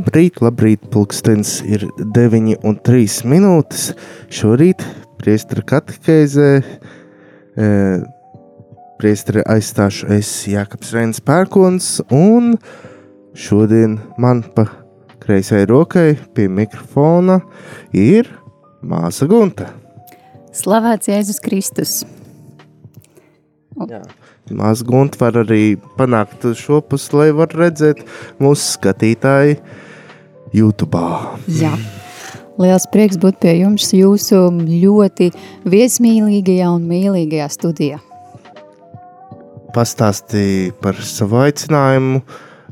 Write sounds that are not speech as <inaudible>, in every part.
Labrīt, labrīt, pulkstens ir 9 un 3 minūtes. Šorīt priestara katehēzē e, priestara aizstāšu es Jākaps Reins Pērkons un šodien man pa kreisai rokai pie mikrofona ir māsa Gunta. Slavēts Jēzus Kristus! Jā. Maz gunta var arī panākt šo pusi, lai var redzēt mūsu skatītāji YouTube. Jā. Liels prieks būt pie jums jūsu ļoti viesmīlīgajā un mīlīgajā studijā. Pastāstīja par savu aicinājumu.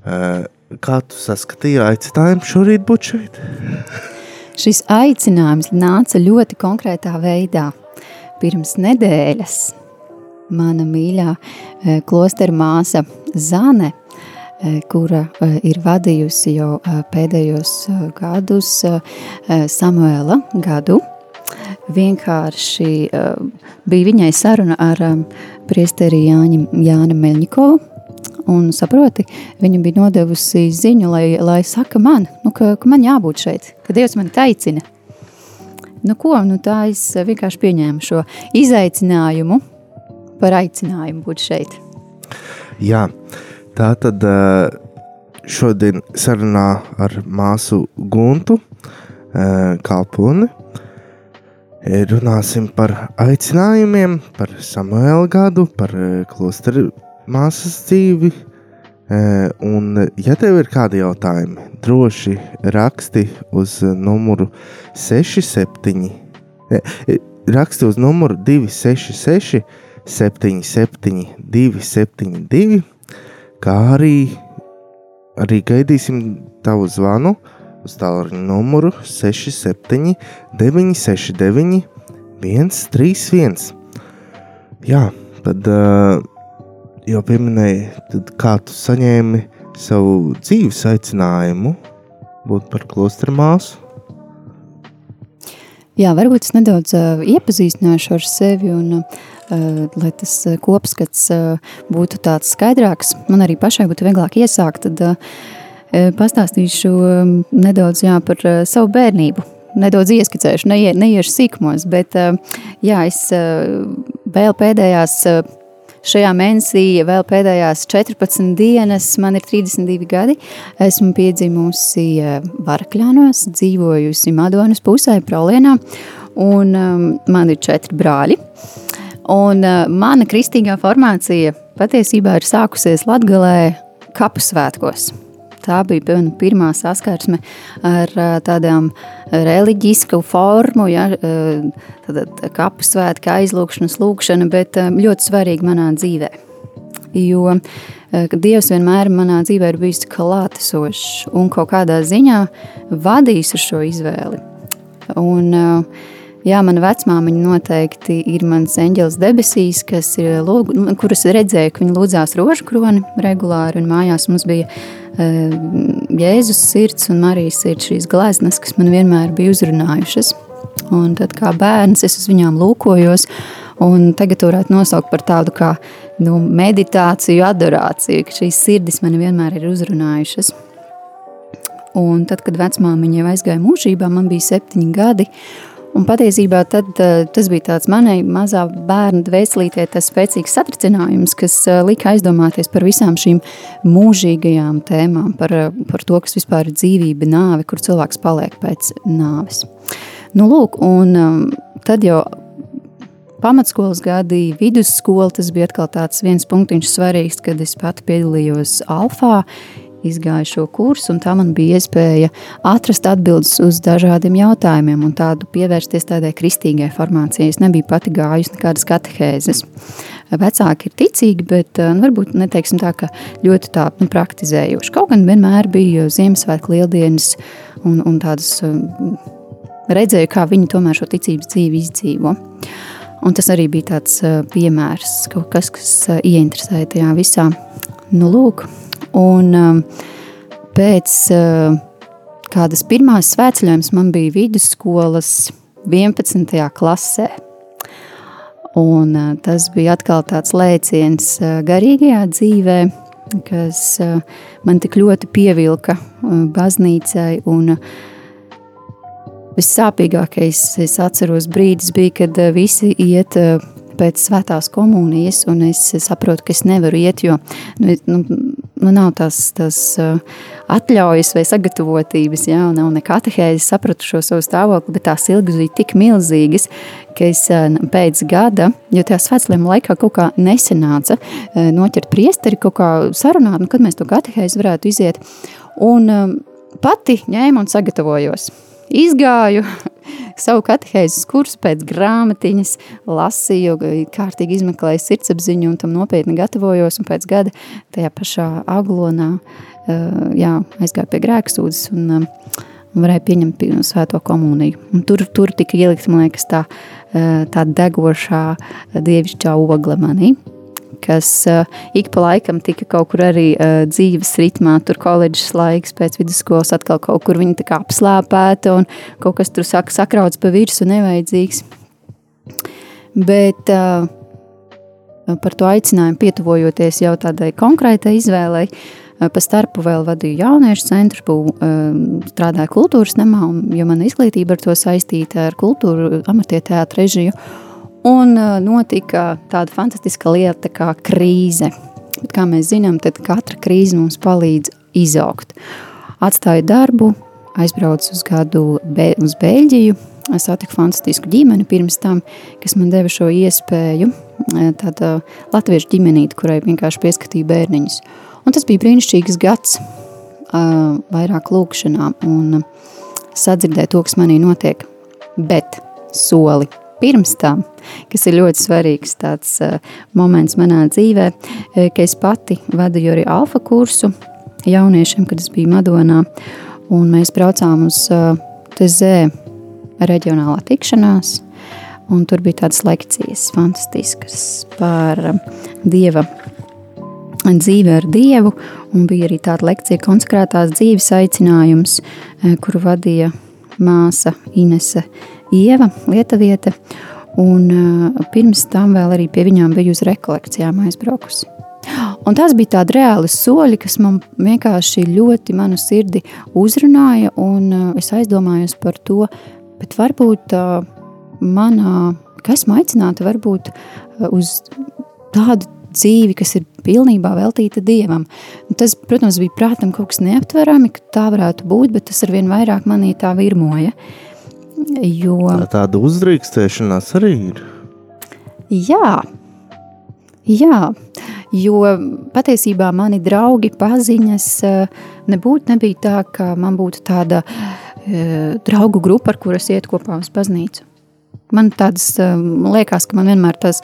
Eh, kā tu saskatīji aicinājumu šorīt būt šeit? <laughs> Šis aicinājums nāca ļoti konkrētā veidā. Pirms nedēļas mana mīļā eh, klostera māsa Zane, kura eh, ir vadījusi jau pēdējos gadus Samuela gadu. Vienkārši bija viņai saruna ar priesteri Jāņa, Jāna Meļņikovu, un saproti, viņa bija nodevusi ziņu, lai, lai saka man, nu, ka, ka man jābūt šeit, ka Dievs mani aicina. Nu ko, nu tā es vienkārši pieņēmu šo izaicinājumu, par aicinājumu būt šeit. Jā, tā tad eh, šodien sarunā ar māsu Guntu eh, Kalpuni. Eh, runāsim par aicinājumiem, par Samuēlu gadu, par klosteru māsas dzīvi. Un, ja tev ir kādi jautājumi, droši raksti uz numuru 67, raksti uz numuru 266 77, 272, kā arī, arī gaidīsim tavu zvanu uz tālruņa numuru 67, 969, 131. Jā, tad uh, jau pieminēju, tad kā tu saņēmi savu dzīves aicinājumu būt par klostra māsu. Jā, varbūt es nedaudz uh, iepazīstināšu ar sevi un uh, Eh, lai tas eh, kopskats eh, būtu tāds skaidrāks, man arī pašai būtu vieglāk iesākt, tad pastāstīšu nedaudz jā, par savu bērnību. Nedaudz ieskicēšu, neie, neiešu sīkumos, bet jā, es vēl pēdējās šajā mēnesī, vēl pēdējās 14 dienas, man ir 32 gadi. Esmu piedzimusi Varakļānos, dzīvojusi Madonas pusē, Prolienā, un man ir četri brāļi. Un uh, mana kristīgā formācija patiesībā ir sākusies Latvijā kapu svētkos. Tā bija pirmā saskarsme ar uh, tādām reliģisku formu, ja, uh, kapu svētku aizlūgšanas lūgšana, bet ļoti svarīga manā dzīvē. Jo Dievs vienmēr manā dzīvē ir bijis klātesošs un kaut kādā ziņā vadījis ar šo izvēli. Un, uh, Jā, mana vecmāmiņa noteikti ir mans eņģelis debesīs, kas ir, lūg, kuras redzēju, ka viņa lūdzās rožu kroni regulāri, un mājās mums bija uh, Jēzus sirds un Marijas sirds šīs gleznas, kas man vienmēr bija uzrunājušas. Un tad kā bērns es uz viņām lūkojos, un tagad varētu nosaukt par tādu kā nu, meditāciju, adorāciju, ka šīs sirdis mani vienmēr ir uzrunājušas. Un tad, kad vecmāmiņa aizgāja mūžībā, man bija septiņi gadi, Un patiesībā tad, uh, tas bija tāds manai mazā bērna dvēselītē, tas spēcīgs satricinājums, kas uh, lika aizdomāties par visām šīm mūžīgajām tēmām, par, uh, par to, kas vispār ir dzīvība, nāve, kur cilvēks paliek pēc nāves. Nu, lūk, un tad jau pamatskolas gadi, vidusskola, tas bija atkal tāds viens punktiņš svarīgs, kad es pati piedalījos alfā, izgāju šo kursu, un tā man bija iespēja atrast atbildes uz dažādiem jautājumiem un tādu pievērsties tādai kristīgai formācijai. Es nebiju pati gājusi nekādas katehēzes. vecāki ir ticīgi, bet nu, varbūt neteiksim tā, ka ļoti tā nu, praktizējuši. Kaut gan vienmēr bija Ziemassvētku lieldienas un, un tādas redzēju, kā viņi tomēr šo ticības dzīvi izdzīvo. Un tas arī bija tāds piemērs, kaut kas, kas ieinteresēja tajā visā. Nu, lūk, un pēc kādas pirmās svētceļojums man bija vidusskolas 11. klasē. Un tas bija atkal tāds lēciens garīgajā dzīvē, kas man tik ļoti pievilka baznīcai. Un vissāpīgākais, es atceros, brīdis bija, kad visi iet pēc svētās komunijas, un es saprotu, ka es nevaru iet, jo nu, nu, nu nav tās, tās atļaujas vai sagatavotības, jā, nav ne katehēzes, sapratu šo savu stāvokli, bet tās ilgas bija tik milzīgas, ka es pēc gada, jo tajā svētsliem laikā kaut kā nesenāca noķert priesteri, kaut kā sarunāt, nu, kad mēs to katehēzi varētu iziet, un pati ņēmu un sagatavojos. Izgāju, savu katehēzes kursu pēc grāmatiņas, lasīju, kārtīgi izmeklēju sirdsapziņu un tam nopietni gatavojos. Un pēc gada tajā pašā aglonā jā, aizgāju pie grēksūdzes un, un varēju pieņemt svēto komuniju. Un tur, tur tika ielikt, man liekas, tā, tā degošā dievišķā ogle manī kas uh, ik pa laikam tika kaut kur arī uh, dzīves ritmā, tur koledžas laiks, pēc vidusskolas atkal kaut kur viņa tā kā apslāpēta un kaut kas tur saka sakrauts pa virsu nevajadzīgs. Bet uh, par to aicinājumu pietuvojoties jau tādai konkrētai izvēlei, uh, pa starpu vēl vadīju jauniešu centru, bū, uh, strādāju kultūras namā, un, jo mana izglītība ar to saistīta ar kultūru, amatieteātru režiju, Un notika tāda fantastiska lieta kā krīze. Bet, kā mēs zinām, tad katra krīze mums palīdz izaugt. Atstāju darbu, aizbraucu uz gadu be, uz Beļģiju, satiku fantastisku ģimeni pirms tam, kas man deva šo iespēju. Tāda latviešu ģimenīte, kurai vienkārši pieskatīja bērniņus. Un tas bija brīnišķīgs gads, vairāk lūkšanām un sadzirdēt to, kas manī notiek. Bet soli pirms tam, kas ir ļoti svarīgs tāds uh, moments manā dzīvē, uh, ka es pati vadīju arī alfa kursu jauniešiem, kad es biju Madonā, un mēs braucām uz uh, TZ reģionālā tikšanās, un tur bija tādas lekcijas fantastiskas par uh, Dieva dzīve ar Dievu, un bija arī tāda lekcija konsekrētās dzīves aicinājums, uh, kuru vadīja māsa Inese Ieva Lietuviete, un uh, pirms tam vēl arī pie viņām biju uz rekolekcijām aizbraukusi. Un tās bija tādi reāli soļi, kas man vienkārši ļoti manu sirdi uzrunāja, un uh, es aizdomājos par to, bet varbūt uh, manā, ka esmu aicināta varbūt uz tādu dzīvi, kas ir pilnībā veltīta Dievam. Tas, protams, bija prātam kaut kas neaptverami, ka tā varētu būt, bet tas ar vien vairāk manī tā virmoja. Uh, Jo... Tā tāda uzdrīkstēšanās arī ir. Jā, jā, jo patiesībā mani draugi, paziņas eh, nebūtu nebija tā, ka man būtu tāda e, draugu grupa, ar kuras iet kopā uz baznīcu. Man tādas um, liekas, ka man vienmēr tas,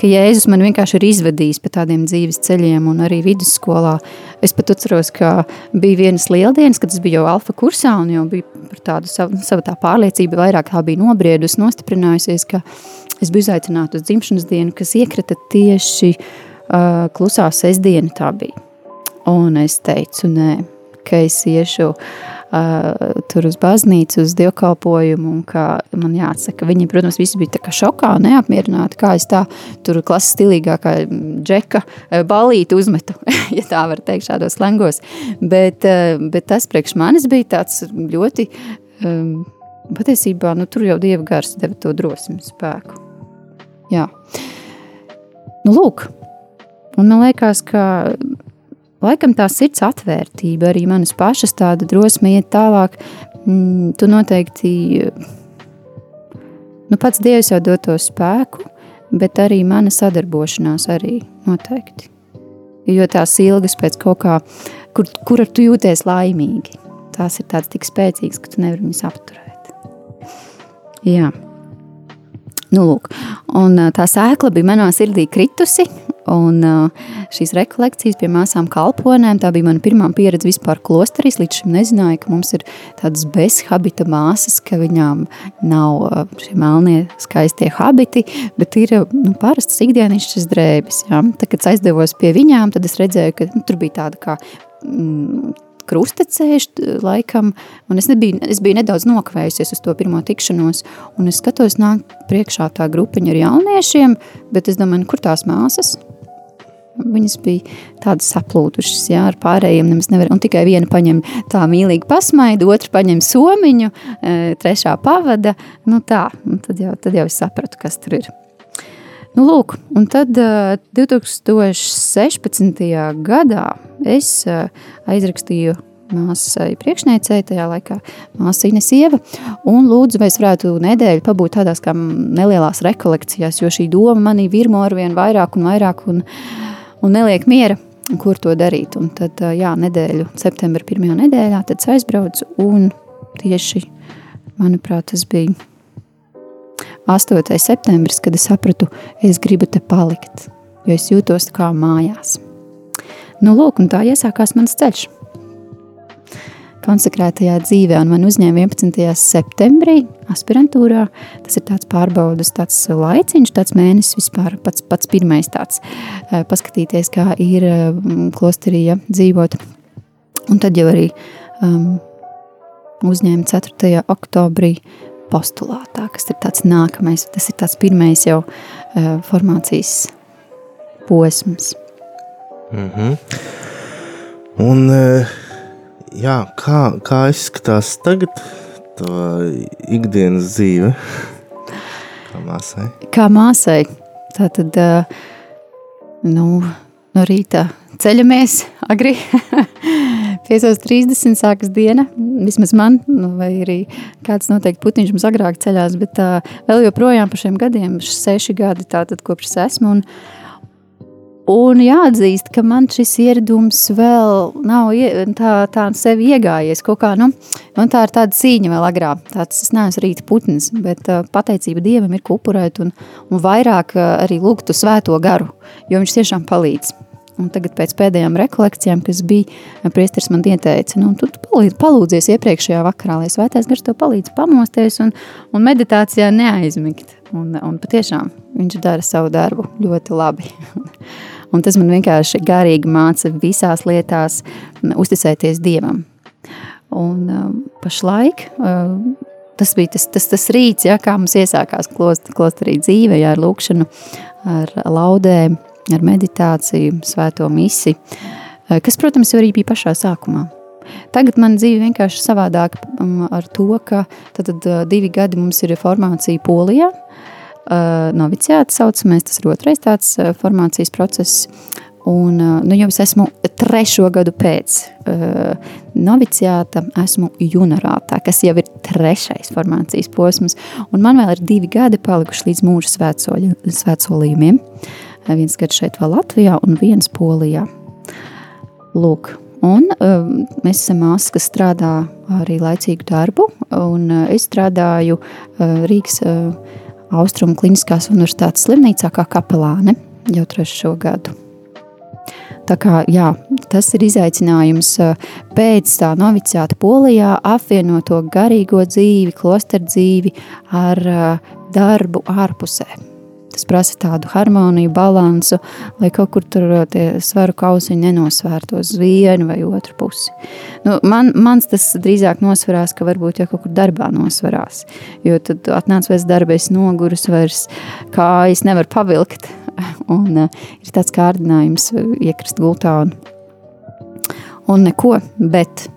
ka Jēzus man vienkārši ir izvedījis pa tādiem dzīves ceļiem un arī vidusskolā. Es pat atceros, ka bija vienas lieldienas, kad es biju jau alfa kursā un jau biju par tādu savu, savu tā pārliecību vairāk tā bija nobriedusi, nostiprinājusies, ka es biju izaicināta uz dzimšanas dienu, kas iekrita tieši uh, klusā sestdiena tā bija. Un es teicu, nē, ka es iešu uh, uh, tur uz baznīcu, uz dievkalpojumu, un kā man jāatsaka, viņi, protams, visi bija tā kā šokā un neapmierināti, kā es tā tur klases stilīgākā džeka balīti uzmetu, <laughs> ja tā var teikt šādos slengos, bet, uh, bet tas priekš manis bija tāds ļoti, um, patiesībā, nu tur jau Dieva gars deva to drosmi spēku. Jā. Nu, lūk, un man liekas, ka laikam tā sirds atvērtība, arī manas pašas tāda drosme iet tālāk. Mm, tu noteikti, nu pats Dievs jau dod to spēku, bet arī mana sadarbošanās arī noteikti. Jo tās ilgas pēc kaut kā, kur, kur tu jūties laimīgi, tās ir tādas tik spēcīgas, ka tu nevari viņas apturēt. Jā. Nu, lūk, un tā sēkla bija manā sirdī kritusi, Un šīs rekolekcijas pie māsām kalponēm, tā bija mana pirmā pieredze vispār klosterīs. Līdz šim nezināju, ka mums ir tādas bezhabita māsas, ka viņām nav šie melnie skaistie habiti, bet ir nu, parastas ikdienišķas drēbes. Ja? Tad, kad aizdevos pie viņām, tad es redzēju, ka nu, tur bija tāda kā mm, krusteceļš, laikam, un es, nebiju, es biju nedaudz nokavējusies uz to pirmo tikšanos, un es skatos, nāk priekšā tā grupiņa ar jauniešiem, bet es domāju, nu, kur tās māsas? Viņas bija tādas saplūdušas, jā, ar pārējiem nemaz nevar. Un tikai viena paņem tā mīlīgi pasmaidu, otra paņem somiņu, e, trešā pavada. Nu tā, un tad jau, tad jau es sapratu, kas tur ir. Nu, lūk, un tad 2016. E, gadā es e, aizrakstīju māsai priekšniecei, tajā laikā māsa Ines Ieva, un lūdzu, vai es varētu nedēļu pabūt tādās kā nelielās rekolekcijās, jo šī doma manī virmo arvien vairāk un vairāk, un uh, un neliek miera, kur to darīt. Un tad, jā, nedēļu, septembra pirmajā nedēļā, tad aizbraucu un tieši, manuprāt, tas bija 8. septembris, kad es sapratu, es gribu te palikt, jo es jūtos kā mājās. Nu, lūk, un tā iesākās mans ceļš konsekrētajā dzīvē, un man uzņēma 11. septembrī aspirantūrā. Tas ir tāds pārbaudas, tāds laiciņš, tāds mēnesis vispār, pats, pats pirmais tāds, eh, paskatīties, kā ir mm, klosterī ja, dzīvot. Un tad jau arī um, uzņēma 4. oktobrī postulātā, kas ir tāds nākamais, tas ir tāds pirmais jau uh, formācijas posms. Mm -hmm. Un uh, jā, kā, kā izskatās tagad tā ikdienas dzīve? Kā māsai? Kā māsai. Tā tad, nu, no rīta ceļamies agri. <laughs> 5.30 sākas diena, vismaz man, nu, vai arī kāds noteikti putiņš mums agrāk ceļās, bet tā, vēl joprojām par šiem gadiem, seši gadi tātad kopš es esmu, un Un jāatzīst, ka man šis ieradums vēl nav tā, tā sevi iegājies. Kā, nu, man tā ir tāda cīņa vēl agrā. Tāds, es neesmu rīta putns, bet uh, pateicība Dievam ir upurēt un, un vairāk uh, arī lūgtu svēto garu, jo viņš tiešām palīdz. Un tagad pēc pēdējām rekolekcijām, kas bija, priesteris man ieteica, nu, tu palīdz, palūdzies iepriekšējā vakarā, lai svētais gars tev palīdz pamosties un, un meditācijā neaizmigt. Un, un patiešām viņš dara savu darbu ļoti labi. <laughs> Un tas man vienkārši garīgi māca visās lietās uzticēties Dievam. Un uh, pašlaik uh, tas bija tas, tas, tas rīts, ja, kā mums iesākās klost, klosterī dzīve, ja, ar lūkšanu, ar laudēm, ar meditāciju, svēto misi, uh, kas, protams, jau arī bija pašā sākumā. Tagad man dzīve vienkārši savādāk um, ar to, ka tad, tad divi gadi mums ir formācija Polijā, Uh, noviciāta saucamais, tas ir otrais tāds uh, formācijas process. Un, uh, nu, jau es esmu trešo gadu pēc uh, noviciāta, esmu junarātā, kas jau ir trešais formācijas posms. Un man vēl ir divi gadi palikuši līdz mūža svētsoļu, svētsolījumiem. Viens gads šeit vēl Latvijā un viens Polijā. Lūk, Un, uh, mēs esam māsas, kas strādā arī laicīgu darbu, un uh, es strādāju uh, Rīgas uh, Austrumu Kliniskās universitātes slimnīcā kā kapelāne jau trešo gadu. Tā kā, jā, tas ir izaicinājums eh, pēc tā noviciāta polijā apvienot to garīgo dzīvi, klosteru dzīvi ar eh, darbu ārpusē. Tas prasa tādu harmoniju, balansu, lai kaut kur tur uh, tie svaru kausiņi nenosvērtos uz vienu vai otru pusi. Nu, man, mans tas drīzāk nosvarās, ka varbūt jau kaut kur darbā nosvarās. Jo tad atnāc darba, es nogurus vairs, kājas nevar pavilkt. <laughs> Un uh, ir tāds kārdinājums uh, iekrist gultā un, un neko, bet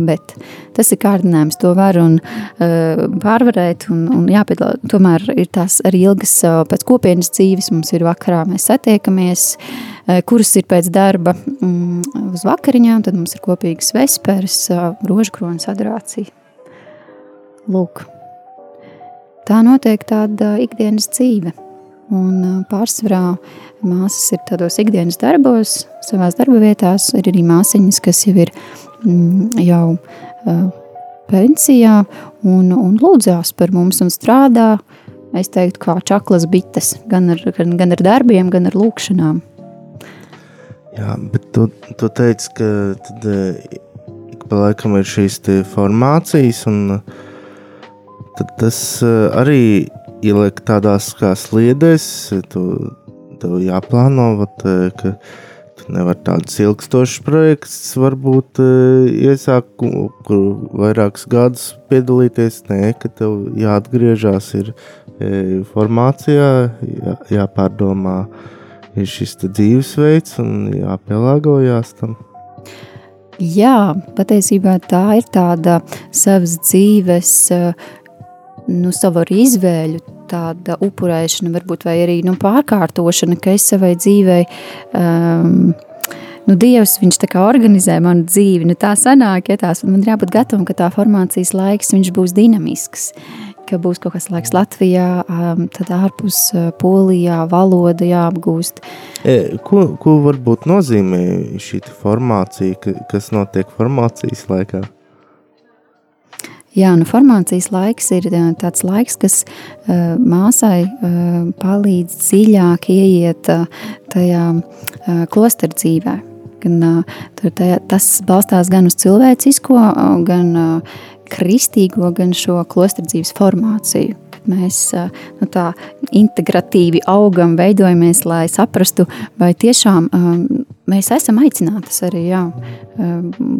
Bet tas ir kārdinājums, to var un, uh, pārvarēt. Un, un jāpiedalā, tomēr ir tās arī ilgas uh, pēc kopienas dzīves. Mums ir vakarā, mēs satiekamies, uh, kuras ir pēc darba um, uz vakariņām. Tad mums ir kopīgas vesperas, uh, rožkronas adorācija. Lūk, tā notiek tāda ikdienas dzīve. Un pārsvarā māsas ir tādos ikdienas darbos, savās darba vietās. Ir arī māsiņas, kas jau ir jau uh, pensijā un, un lūdzās par mums un strādā es teiktu, kā čaklas bites, gan ar, gan, gan ar darbiem, gan ar lūkšanām. Jā, bet tu, tu teici, ka tad, ik pa laikam ir šīs formācijas, un tad tas arī ieliek tādās kā sliedēs, tu, tev jāplāno, vat, ka nevar tādus ilgstošus projektus varbūt iesākt, kur vairākus gadus piedalīties, nē, ka tev jāatgriežās ir formācijā, jā, jāpārdomā, ir šis dzīvesveids un jāpielāgojas tam. Jā, patiesībā tā ir tāda savas dzīves, nu, savu izvēļu, tāda upurēšana, varbūt arī nu, pārkārtošana, ka es savai dzīvei. Um, Nu, Dievs, viņš tā kā organizē manu dzīvi, nu tā sanāk, ja tās, man ir jābūt gatavam, ka tā formācijas laiks, viņš būs dinamisks. Ka būs kaut kas laiks Latvijā, um, tad ārpus uh, Polijā valoda jāapgūst. E, ko, ko varbūt nozīmē šī formācija, kas notiek formācijas laikā? Jā, nu formācijas laiks ir uh, tāds laiks, kas uh, māsai uh, palīdz dziļāk ieiet uh, tajā uh, klosteru dzīvē. Gan, uh, tajā, tas balstās gan uz cilvēcisko, uh, gan uh, kristīgo, gan šo klosterdzīves formāciju. Mēs nu, tā integratīvi augam, veidojamies, lai saprastu, vai tiešām um, mēs esam aicinātas arī jā,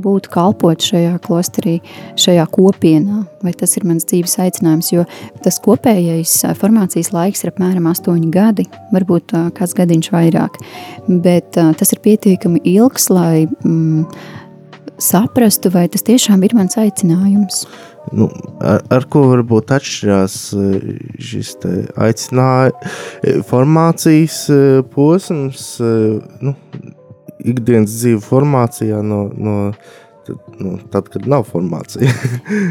būt kalpot šajā klosterī, šajā kopienā, vai tas ir mans dzīves aicinājums, jo tas kopējais formācijas laiks ir apmēram astoņi gadi, varbūt kāds gadiņš vairāk, bet tas ir pietiekami ilgs, lai mm, saprastu, vai tas tiešām ir mans aicinājums. Nu, ar, ar ko varbūt atšķirās šis aicinājums, formācijas posms, nu, ikdienas dzīve formācijā no, no, no tad, kad nav formācija?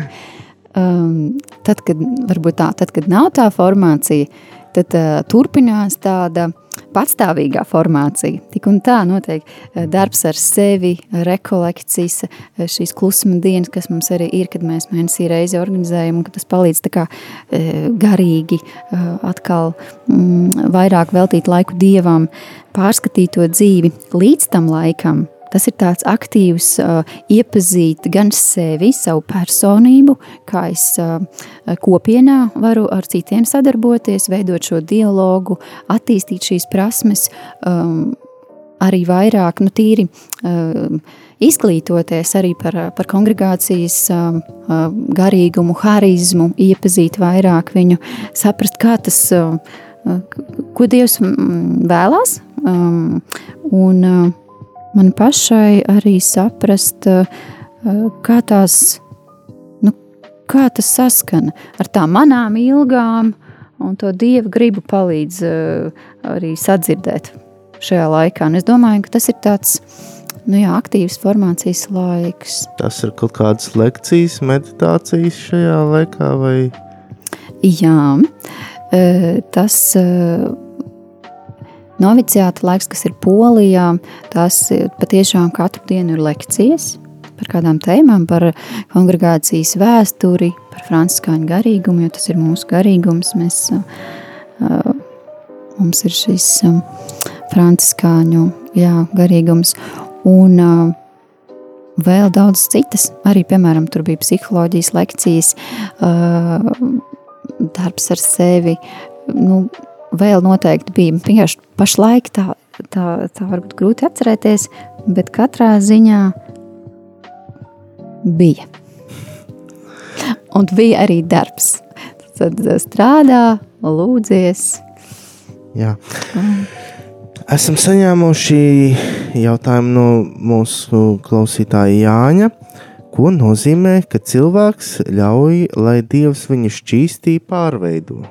<laughs> um, tad, kad, varbūt tā, tad, kad nav tā formācija, tad uh, turpinās tāda patstāvīgā formācija. Tik un tā notiek eh, darbs ar sevi, rekolekcijas, eh, šīs klusuma dienas, kas mums arī ir, kad mēs mēnesī reizi organizējam, un ka tas palīdz tā kā garīgi atkal mm, vairāk veltīt laiku Dievam, pārskatīt to dzīvi līdz tam laikam, Tas ir tāds aktīvs, uh, iepazīt gan sevi, savu personību, kā es uh, kopienā varu ar citiem sadarboties, veidot šo dialogu, attīstīt šīs prasmes, um, arī vairāk, nu, tīri uh, izglītoties arī par, par kongregācijas uh, garīgumu, harizmu, iepazīt vairāk viņu, saprast, kā tas, uh, ko Dievs vēlās. Um, un, uh, man pašai arī saprast, eh, kā tās, nu, kā tas saskana ar tām manām ilgām, un to dieva gribu palīdz eh, arī sadzirdēt šajā laikā. Un es domāju, ka tas ir tāds nu jā, aktīvs formācijas laiks. Tas ir kaut kādas lekcijas, meditācijas šajā laikā, vai? Jā, eh, tas ir Noviciāta laiks, kas ir Polijā, tas patiešām katru dienu ir lekcijas par kādām tēmām, par kongregācijas vēsturi, par franciskāņu garīgumu, jo tas ir mūsu garīgums. Mēs, uh, mums ir šis franciskāņu jā, garīgums. Un vēl daudz citas, arī, piemēram, tur bija psiholoģijas lekcijas, darbs ar sevi, nu, vēl noteikti bija. Vienkārši pašlaik tā, tā, tā varbūt grūti atcerēties, bet katrā ziņā bija. Un bija arī darbs. Tad strādā, lūdzies. Jā. Esam saņēmuši jautājumu no mūsu klausītāja Jāņa. Ko nozīmē, ka cilvēks ļauj, lai Dievs viņu šķīstī pārveido?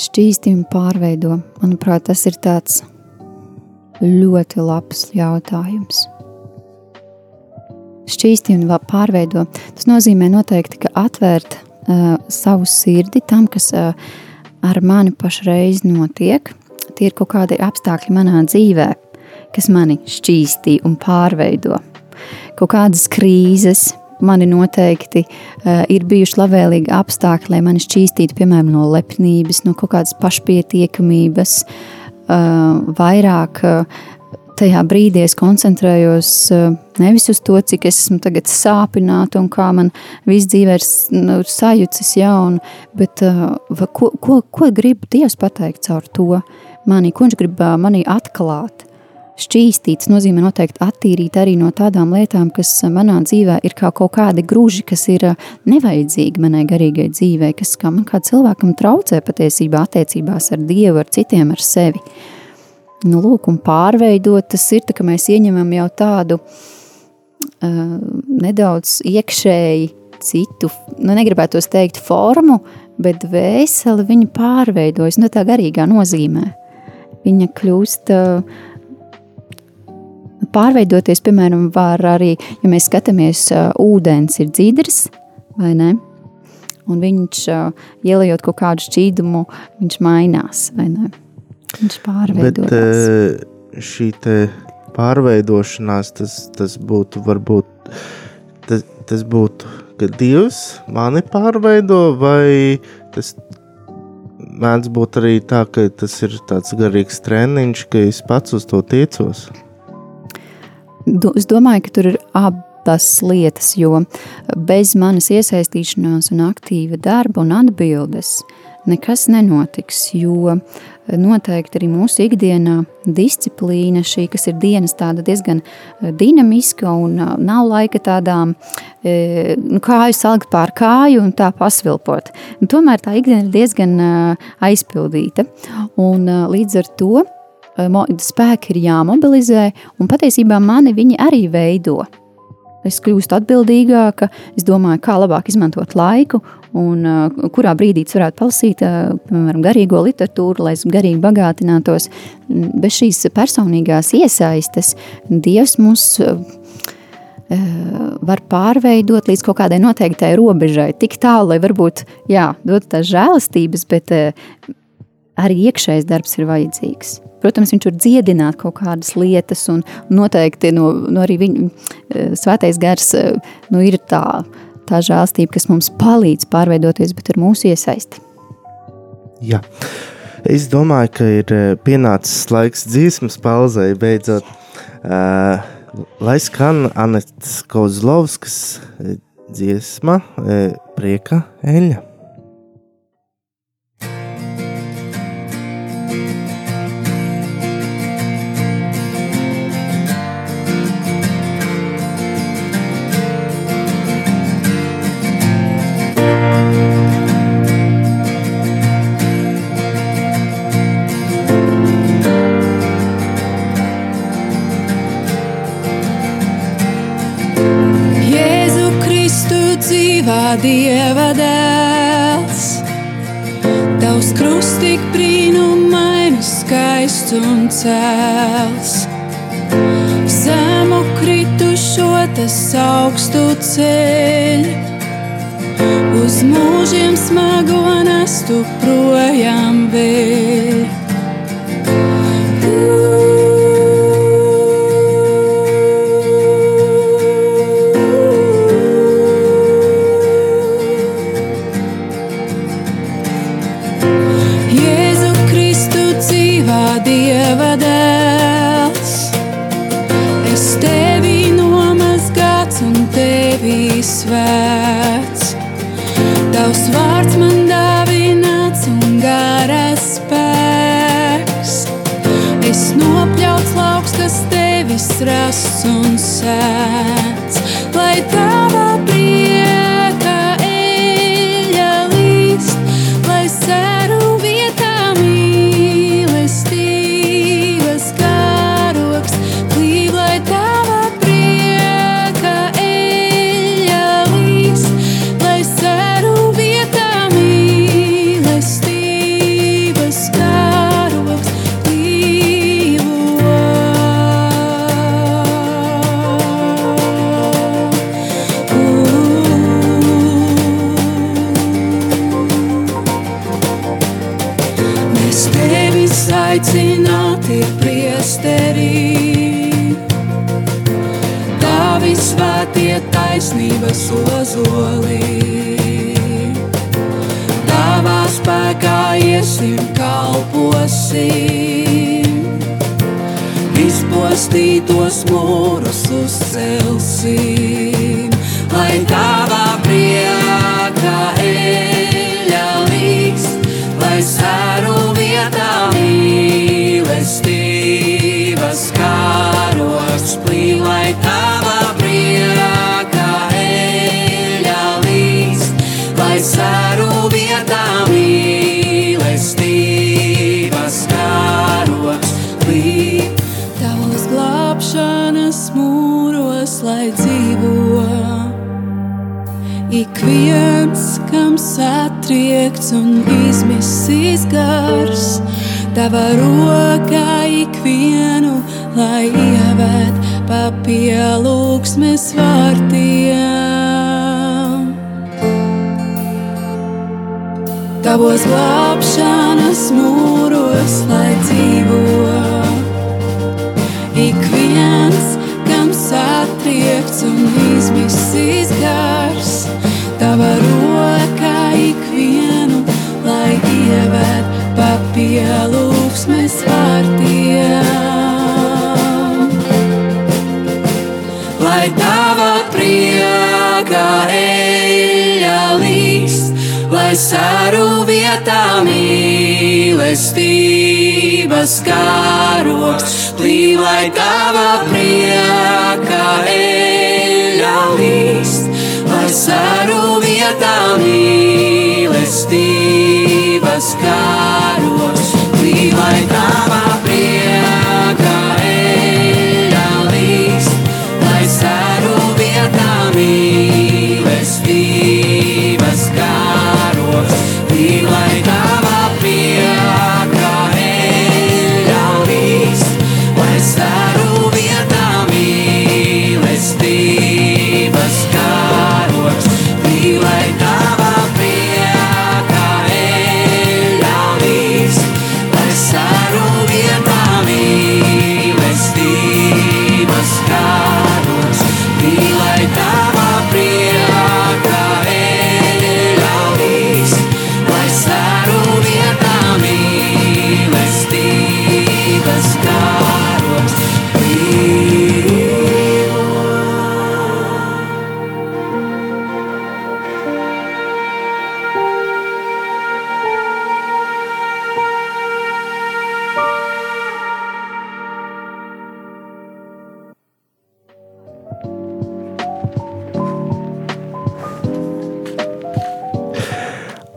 Šķīsti un pārveido? Manuprāt, tas ir tāds ļoti labs jautājums. Šķīsti un pārveido. Tas nozīmē noteikti, ka atvērt uh, savu sirdi tam, kas uh, ar mani pašreiz notiek. Tie ir kaut kādi apstākļi manā dzīvē, kas mani šķīstī un pārveido. Kaut kādas krīzes, mani noteikti uh, ir bijuši labvēlīgi apstākļi, lai mani šķīstītu, piemēram, no lepnības, no kaut kādas pašpietiekamības, uh, vairāk uh, tajā brīdī es koncentrējos nevis uz to, cik es esmu tagad sāpināta un kā man viss dzīvē ir nu, sajūcis jaunu, bet ko, ko, ko grib Dievs pateikt caur to? Mani, ko viņš grib manī atklāt šķīstīts nozīmē noteikti attīrīt arī no tādām lietām, kas manā dzīvē ir kā kaut kādi gruži, kas ir eh, nevajadzīgi manai garīgai dzīvē, kas kā man kā cilvēkam traucē patiesībā attiecībās ar Dievu, ar citiem, ar sevi. Nu, lūk, un pārveidot, tas ir, tā, ka mēs ieņemam jau tādu uh, nedaudz iekšēji citu, nu negribētu teikt formu, bet vēseli viņa pārveidojas, nu, tā garīgā nozīmē. Viņa kļūst uh, pārveidoties, piemēram, var arī, ja mēs skatāmies, ūdens ir dzīdrs, vai ne? Un viņš, ielējot kaut kādu šķīdumu, viņš mainās, vai ne? Viņš pārveidojas. Bet šī te pārveidošanās, tas, tas būtu varbūt, tas, tas būtu, ka Dievs mani pārveido, vai tas mēdz būt arī tā, ka tas ir tāds garīgs treniņš, ka es pats uz to tiecos? Es domāju, ka tur ir abas lietas, jo bez manas iesaistīšanās un aktīva darba un atbildes nekas nenotiks, jo noteikti arī mūsu ikdienā disciplīna, šī, kas ir dienas tāda diezgan eh, dinamiska un eh, nav laika tādām eh, nu, kāju salikt pār kāju un tā pasvilpot. Un tomēr tā ikdiena ir diezgan aizpildīta un līdz ar to spēki ir jāmobilizē, un patiesībā mani viņi arī veido. Es kļūstu atbildīgāka, es domāju, kā labāk izmantot laiku, un uh, kurā brīdī es varētu palasīt, uh, piemēram, garīgo literatūru, lai es garīgi bagātinātos. Bez šīs personīgās iesaistes Dievs mūs uh, var pārveidot līdz kaut kādai noteiktai robežai, tik tālu, lai varbūt, jā, dot tās žēlastības, bet arī iekšējais darbs ir vajadzīgs. Protams, viņš var dziedināt kaut kādas lietas, un noteikti no, no arī viņa eh, svētais gars eh, nu, ir tā, tā žēlstība, kas mums palīdz pārveidoties, bet ar mūsu iesaisti. Jā. Es domāju, ka ir eh, pienācis laiks dziesmas pauzai beidzot. Uh, lai skan Anetes Kozlovskas dziesma Prieka eļļa. Skaists Tavos glābšanas mūros, lai dzīvo ik viens, kam satriekts un izmisīs gars, tava rokā ikvienu, lai ievēt pa pielūgsmes vārtiem. Lai tava lai saru vietā mīlestības kāroks, plī, lai tava priekā eļa līst, lai saru vietā mīlestības kāroks, plī, lai tava priekā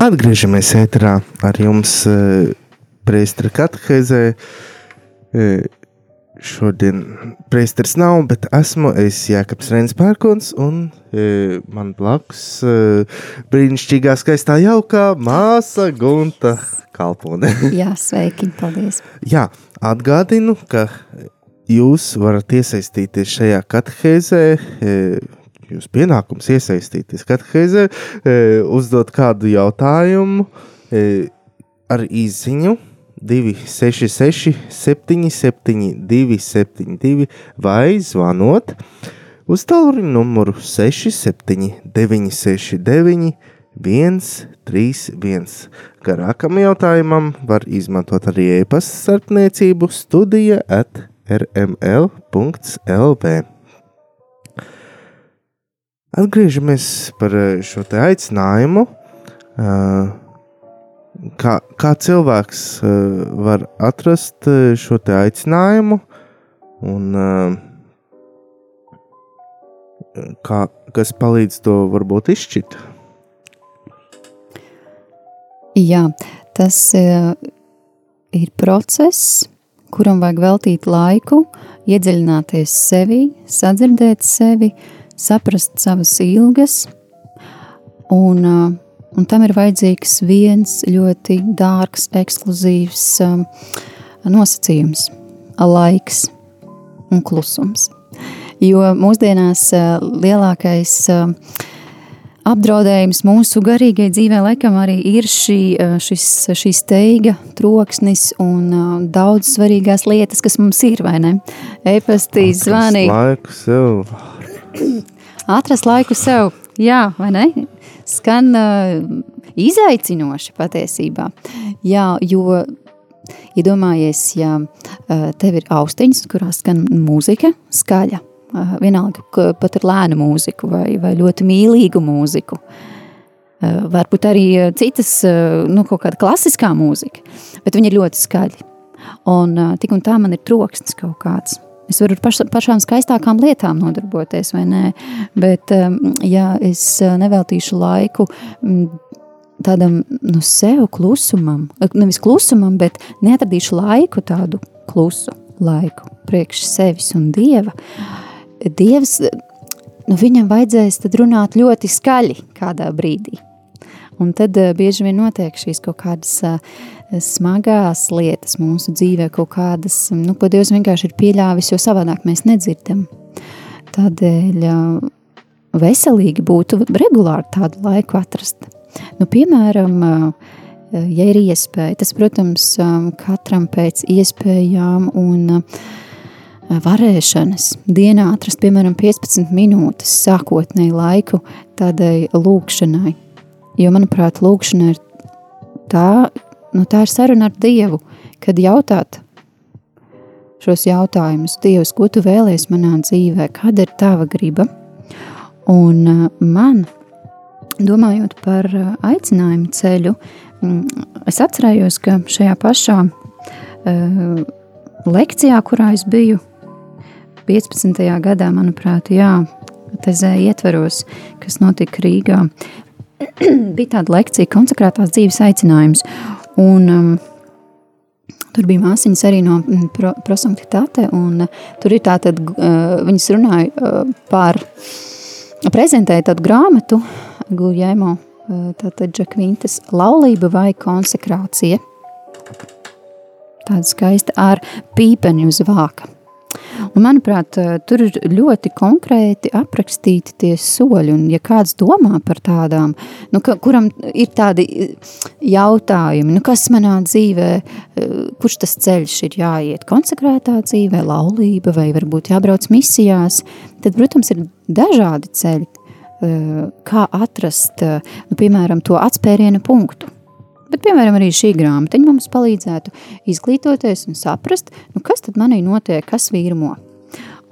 Atgriežamies ēterā ar jums, Preistara katehēzē. Eh, Šodien Preistars nav, bet esmu es Jēkabs Reins Pērkons un e, man blakus brīnišķīgā, skaistā, jaukā māsa Gunta Kalpone. <laughs> Jā, sveiki, paldies. Jā, atgādinu, ka jūs varat iesaistīties šajā katehēzē. E, Jūs pienākums iesaistīties katehēzē, e, uzdot kādu jautājumu e, ar izziņu 266, 77, 272 vai zvanot uz tālruņa numuru 67, 969, 131. Garākam jautājumam var izmantot arī e-pasta starpniecību studija at rml.lv. Atgriežamies par eh, šo aicinājumu. eh, Kā, kā cilvēks eh, var atrast šo aicinājumu un kā, kas palīdz to varbūt izšķirt? Jā, tas uh, ir process, kuram vajag veltīt laiku, iedziļināties sevi, sadzirdēt sevi, saprast savas ilgas, un, uh, un tam ir vajadzīgs viens ļoti dārgs, ekskluzīvs um, nosacījums - laiks un klusums. Jo mūsdienās uh, lielākais uh, apdraudējums mūsu garīgajai dzīvē laikam arī ir šī, šis, šī steiga, troksnis un daudz svarīgās lietas, kas mums ir, vai ne? E-pastī zvanīt. Laiku sev. <clears throat> Atrast laiku sev, jā, vai ne? Skan uh, izaicinoši patiesībā. Jā, jo iedomājies, ja uh, tev ir austiņas, kurās skan mūzika skaļa, uh, vienalga, pat ar lēnu mūziku vai, vai ļoti mīlīgu mūziku. Uh, varbūt arī citas, uh, nu, kaut kāda klasiskā mūzika, bet viņi ir ļoti skaļi. Un uh, tik un tā man ir troksnis kaut kāds. Es varu ar paš, pašām skaistākām lietām nodarboties, vai nē, bet um, ja es uh, neveltīšu laiku mm, tādam nu, sev klusumam, uh, nevis klusumam, bet neatradīšu laiku tādu klusu laiku priekš sevis un Dieva, Dievs, nu, viņam vajadzēs tad runāt ļoti skaļi kādā brīdī. Un tad uh, bieži vien notiek šīs kaut kādas smagās lietas mūsu dzīvē, kaut kādas, nu, ko Dievs vienkārši ir pieļāvis, jo savādāk mēs nedzirdam. Tādēļ veselīgi būtu regulāri tādu laiku atrast. Nu, piemēram, ja ir iespēja, tas, protams, katram pēc iespējām un varēšanas dienā atrast, piemēram, 15 minūtes sākotnēji laiku tādai lūkšanai. Jo, manuprāt, lūkšana ir tā nu, tā ir saruna ar Dievu, kad jautāt šos jautājumus, Dievs, ko tu vēlēsies manā dzīvē, kāda ir tava griba? Un uh, man, domājot par uh, aicinājumu ceļu, mm, es atcerējos, ka šajā pašā uh, lekcijā, kurā es biju 15. gadā, manuprāt, jā, tezē ietveros, kas notika Rīgā, <clears throat> bija tāda lekcija konsekrētās dzīves aicinājums. Un, um, Tur bija māsīņas arī no mm, pro, prosanktitāte, un uh, tur ir tā, tad uh, viņas runāja uh, par, prezentēja tādu grāmatu, Guljēmo, uh, tātad Džakvintas laulība vai konsekrācija. Tāda skaista ar pīpeni uz vāka. Un, manuprāt, tur ir ļoti konkrēti aprakstīti tie soļi. Un, ja kāds domā par tādām, nu, ka, kuram ir tādi jautājumi, nu, kas manā dzīvē, kurš tas ceļš ir jāiet, konsekrētā dzīvē, laulība vai varbūt jābrauc misijās, tad, protams, ir dažādi ceļi, kā atrast, nu, piemēram, to atspēriena punktu. Bet, piemēram, arī šī grāmatiņa mums palīdzētu izglītoties un saprast, nu, kas tad manī notiek, kas vīrumo.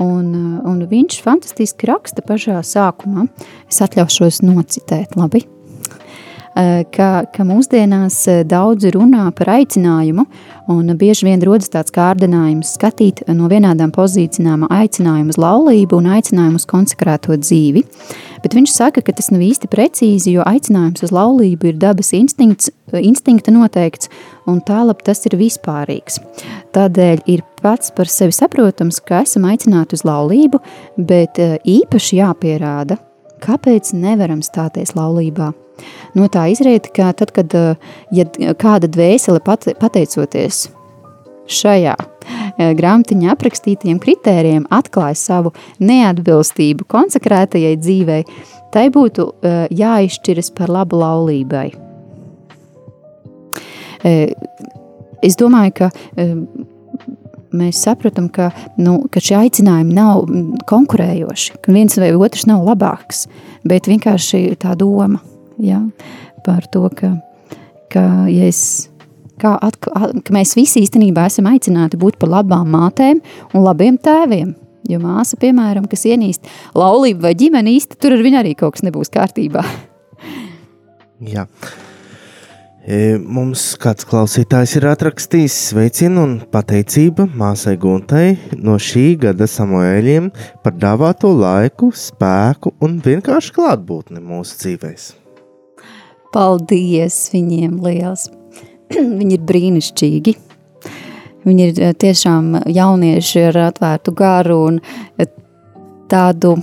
Un, un viņš fantastiski raksta pašā sākumā. Es atļaušos nocitēt, labi. Ka, ka mūsdienās daudzi runā par aicinājumu, un bieži vien rodas tāds kārdinājums skatīt no vienādām pozīcijām aicinājumu uz laulību un aicinājumu uz konsekrēto dzīvi. Bet viņš saka, ka tas nav īsti precīzi, jo aicinājums uz laulību ir dabas instinkts, instinkta noteikts, un tālāk tas ir vispārīgs. Tādēļ ir pats par sevi saprotams, ka esam aicināti uz laulību, bet eh, īpaši jāpierāda, kāpēc nevaram stāties laulībā. No tā izriet, ka tad, kad eh, ja kāda dvēsele pateicoties šajā eh, grāmatiņā aprakstītiem kritērijiem atklāja savu neatbilstību konsekrētajai dzīvei, tai būtu eh, jāizšķiras par labu laulībai. Eh, es domāju, ka mēs saprotam, ka, nu, ka šie aicinājumi nav konkurējoši, ka viens vai otrs nav labāks, bet vienkārši tā doma ja, par to, ka, ka ja es kā atklāt, ka mēs visi īstenībā esam aicināti būt par labām mātēm un labiem tēviem. Jo māsa, piemēram, kas ienīst laulību vai ģimeni īsti, tur ar viņu arī kaut kas nebūs kārtībā. <laughs> Jā. E, mums kāds klausītājs ir atrakstījis sveicienu un pateicība māsai Guntai no šī gada samoēļiem par dāvāto laiku, spēku un vienkārši klātbūtni mūsu dzīvēs. Paldies viņiem liels! <clears throat> viņi ir brīnišķīgi. Viņi ir eh, tiešām jaunieši ar atvērtu garu un eh, tādu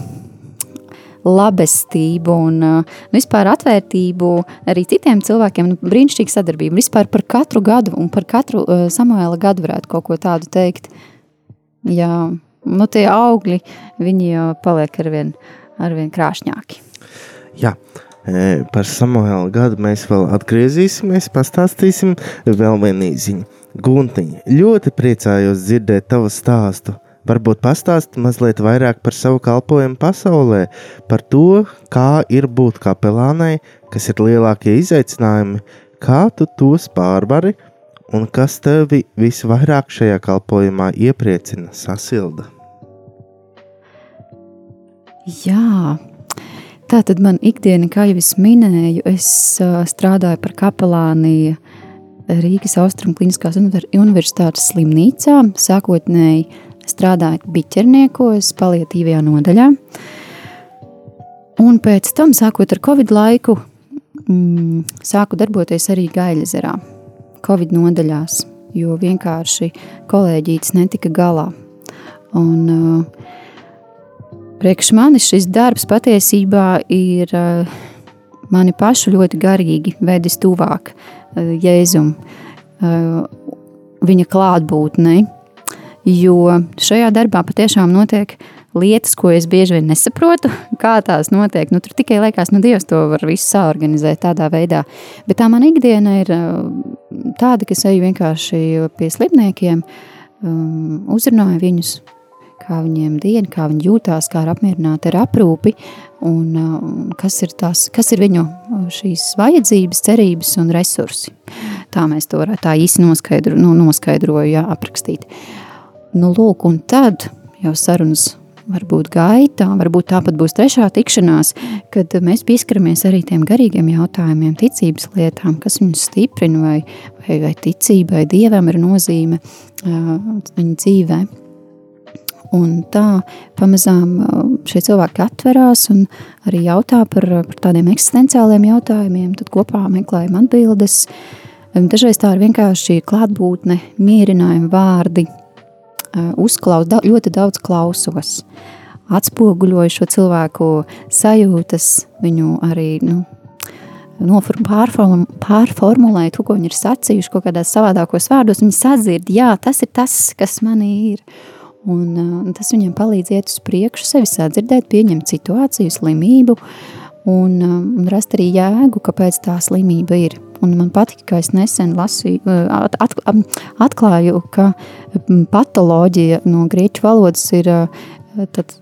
labestību un uh, vispār atvērtību arī citiem cilvēkiem, nu, brīnišķīga sadarbība. Vispār par katru gadu un par katru uh, Samuēla gadu varētu kaut ko tādu teikt. Jā, nu tie augļi, viņi paliek arvien, arvien krāšņāki. Jā, uh, Par Samuēlu gadu mēs vēl atgriezīsimies, pastāstīsim vēl vienu īziņu. Guntiņa, ļoti priecājos dzirdēt tavu stāstu. Varbūt pastāst mazliet vairāk par savu kalpošanu pasaulē, par to, kā ir būt kapelānai, kas ir lielākie izaicinājumi, kā tu tos pārvari un kas tevi visvairāk šajā kalpošanā iepriecina, sasilda. Jā, tā tad man ikdiena, kā jau es minēju, es uh, strādāju par kapelāni Rīgas Austrum Kliniskās Universitātes slimnīcā, sākotnēji strādājot biķerniekos, palietīvajā nodaļā. Un pēc tam, sākot ar Covid laiku, mm, sāku darboties arī Gaļazerā, Covid nodaļās, jo vienkārši kolēģītis netika galā. Un, uh, priekš manis šis darbs patiesībā ir uh, mani pašu ļoti garīgi vedis tuvāk uh, Jēzum, uh, viņa klātbūtnei. Jo šajā darbā patiešām notiek lietas, ko es bieži vien nesaprotu, <laughs> kā tās notiek. Nu, tur tikai liekas, nu, Dievs to var visu saorganizēt tādā veidā. Bet tā mana ikdiena ir tāda, ka es eju vienkārši pie slimniekiem, uzrunāju viņus, kā viņiem diena, kā viņi jūtās, kā ir apmierināti ar aprūpi, un uh, kas ir, tās, kas ir viņu šīs vajadzības, cerības un resursi. Tā mēs to varētu tā īsi noskaidro, nu, noskaidroju, jā, aprakstīt. Nu, lūk, un tad jau sarunas varbūt gaitā, varbūt tāpat būs trešā tikšanās, kad mēs pieskaramies arī tiem garīgiem jautājumiem, ticības lietām, kas viņus stiprina, vai, vai, vai ticībai, dievam ir nozīme uh, viņa dzīvē. Un tā pamazām šie cilvēki atverās un arī jautā par, par tādiem eksistenciāliem jautājumiem. Tad kopā meklējam atbildes. Dažreiz tā ir vienkārši klātbūtne, mierinājuma vārdi, uzklaus, da, ļoti daudz klausos. Atspoguļoju šo cilvēku sajūtas, viņu arī nu, pārformulēt, pārformulēt to, ko viņi ir sacījuši, kaut kādos savādākos vārdos. Viņi sadzird, jā, tas ir tas, kas manī ir. Un, un tas viņiem palīdz iet uz priekšu, sevi sadzirdēt, pieņemt situāciju, slimību un, un rast arī jēgu, kāpēc tā slimība ir. Un man patika, ka es nesen lasīju, at, at, atklāju, ka patoloģija no grieķu valodas ir tad,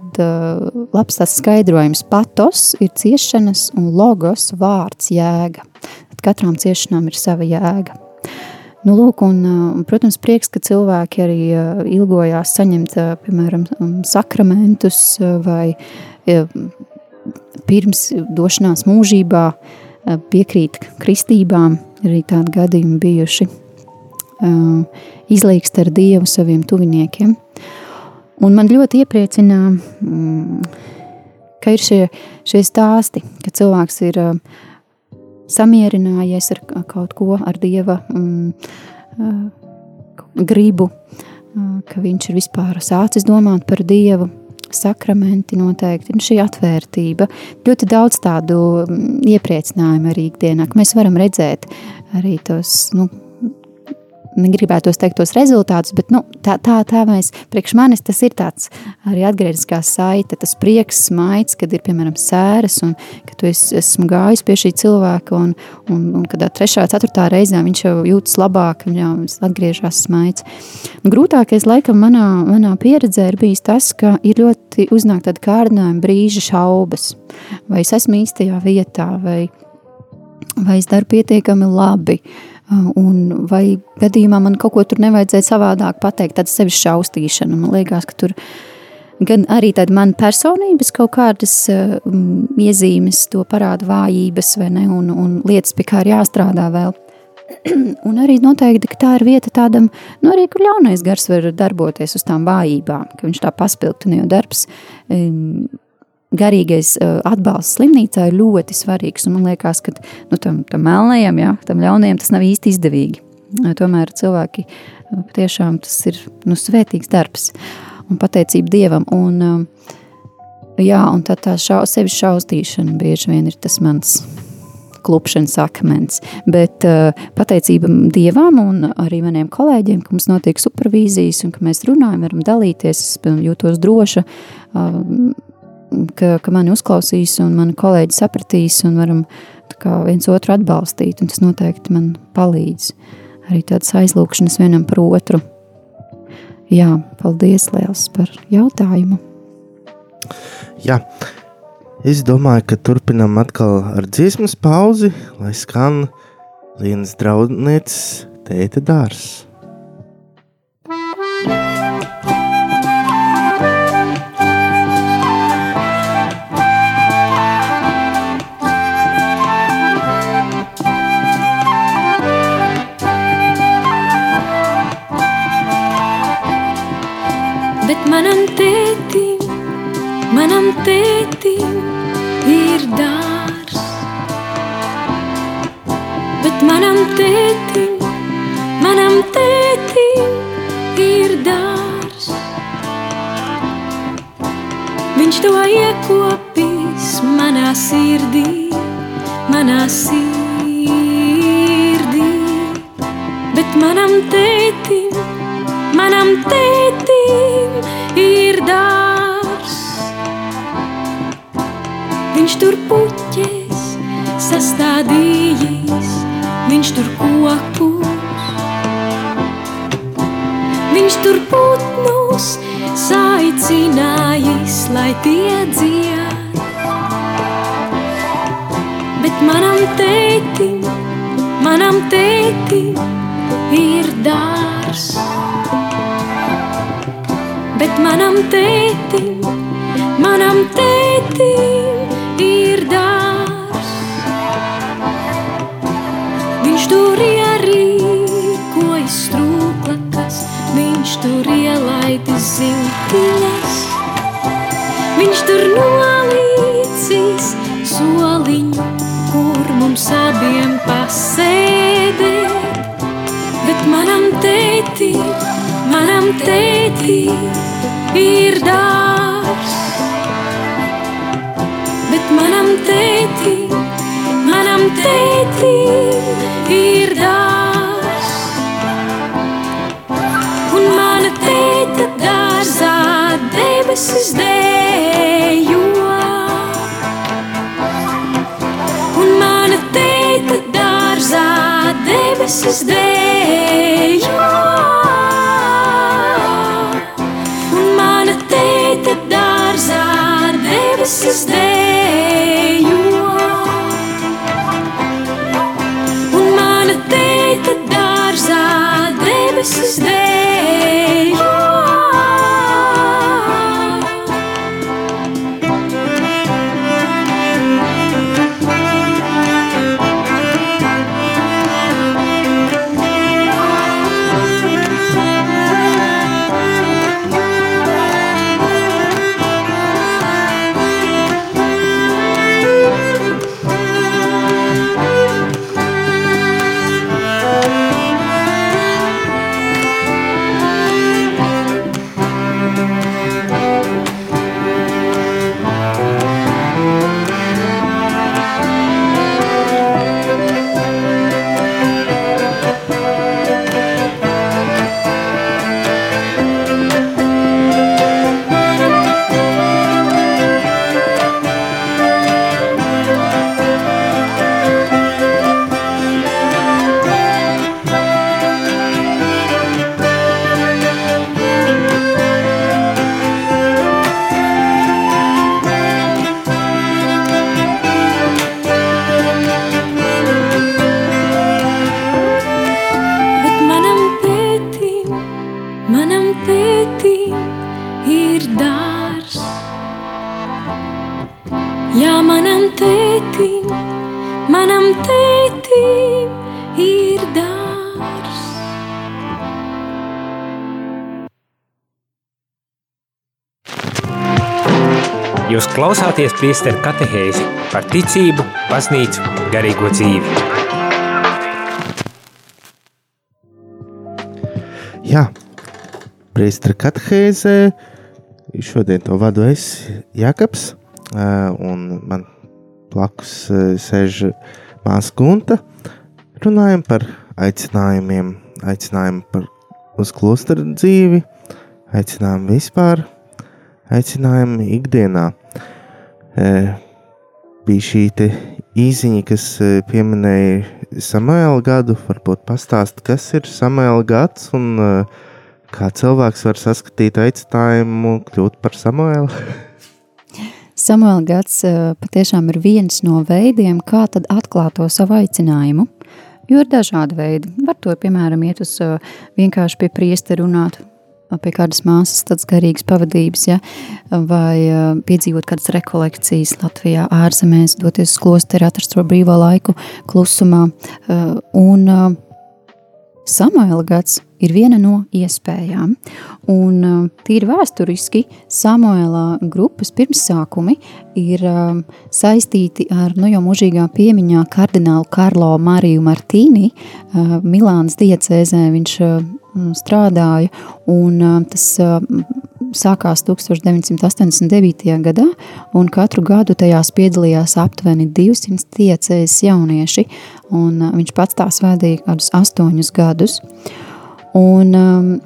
labs tas skaidrojums. Patos ir ciešanas un logos vārds jēga. Tad katram ciešanām ir sava jēga. Nu, lūk, un, protams, prieks, ka cilvēki arī ilgojās saņemt, piemēram, sakramentus vai pirms došanās mūžībā piekrīt kristībām, arī tādi gadījumi bijuši, izlīgst ar Dievu saviem tuviniekiem. Un man ļoti iepriecina, ka ir šie, šie stāsti, ka cilvēks ir samierinājies ar kaut ko, ar Dieva gribu, ka viņš ir vispār sācis domāt par Dievu, sakramenti noteikti, un šī atvērtība. Ļoti daudz tādu mm, iepriecinājumu arī ikdienā, ka mēs varam redzēt arī tos, nu, negribētos teikt tos rezultātus, bet nu, tā, tā, tā mēs, priekš manis tas ir tāds arī atgrieziskā saite, tas prieks, smaids, kad ir, piemēram, sēras un ka tu es, esmu gājis pie šī cilvēka un, un, un kad trešā, ceturtā reizē viņš jau jūtas labāk, viņam atgriežas smaids. Grūtākais laikam manā, manā pieredzē ir bijis tas, ka ir ļoti uznāk tāda kārdinājuma brīža šaubas, vai es esmu īstajā vietā, vai, vai es daru pietiekami labi, uh, Un vai gadījumā man kaut ko tur nevajadzēja savādāk pateikt, tāda sevis šaustīšana. Man liekas, ka tur gan arī tāda man personības kaut kādas um, iezīmes, to parāda vājības vai ne, un, un lietas, pie kā ir jāstrādā vēl. <clears throat> un arī noteikti, ka tā ir vieta tādam, nu arī, kur ļaunais gars var darboties uz tām vājībām, ka viņš tā paspilgtina, jo darbs um, garīgais uh, atbalsts slimnīcā ir ļoti svarīgs. Man liekas, ka nu, tam, tam melnajam, jā, tam ļaunajam tas nav īsti izdevīgi. Tomēr cilvēki tiešām tas ir nu, svētīgs darbs un pateicība Dievam. Un, jā, un tā, tā šau, sevi šaustīšana bieži vien ir tas mans klupšanas akmens. Bet uh, pateicība Dievam un arī maniem kolēģiem, ka mums notiek supervīzijas un ka mēs runājam, varam dalīties, es jūtos droša. Uh, ka, ka mani uzklausīs un mani kolēģi sapratīs un varam kā, viens otru atbalstīt. Tas noteikti man palīdz arī tādas aizlūkšanas vienam par otru. Jā, paldies liels par jautājumu. Jā, es domāju, ka turpinām atkal ar dziesmas pauzi, lai skan Lienas draudnieces tēta dārs. Sirdī, manā sirdī. Bet manam tētim, manam tētim ir dārs. Viņš tur puķes sastādījis, viņš tur kokus. Viņš tur putnus saicinājis, lai tie dzied. Manam tētim ir dārs. Bet manam tētim, manam tētim ir dārs. Viņš tur ierīkojas strūklakas, viņš tur ielaidis ziltiņas. Viņš tur nolīdzīs soliņu, manam tētim, manam tētim ir dārs. Bet manam tētim, manam tētim ir dārs. Un mana tēta dārzā debesis dejo. Debesis dejo. Un mana tēta dārzā debesis dejo. Un mana tēta dārzā debesis dejo. Klausāties priesteru katehēzi par ticību, baznīcu, garīgo dzīvi. Jā, Priestera katehēzē. Šodien to vadu es, Jakobs, ā, un man blakus sēž māsa Gunta. Runājam par aicinājumiem, aicinājumu par uz klosteru dzīvi, aicinājumu vispār, aicinājumu ikdienā. Bija šī te īziņa, kas pieminēja Samuēla gadu. Varbūt pastāst, kas ir Samuēla gads un kā cilvēks var saskatīt aicinājumu kļūt par Samuelu? <laughs> Samuēla gads patiešām ir viens no veidiem, kā tad atklāt to savu aicinājumu. Jo ir dažādi veidi. Var to, piemēram, iet uz vienkārši pie priestera runāt, pie kādas māsas, tādas garīgas pavadības, ja? vai piedzīvot kādas rekolekcijas Latvijā, ārzemēs, doties uz klosteri, atrast to brīvo laiku klusumā. Un Samuēla gads ir viena no iespējām. Un uh, tīri vēsturiski Samuēlā grupas pirmsākumi ir uh, saistīti ar nu jau mūžīgā piemiņā kardinālu Karlo Mariju Martīni uh, Milānas diecēzē viņš strādāja, un tas sākās 1989. gadā, un katru gadu tajās piedalījās aptuveni 200 tiecējas jaunieši, un viņš pats tās vadīja kādus astoņus gadus. Un,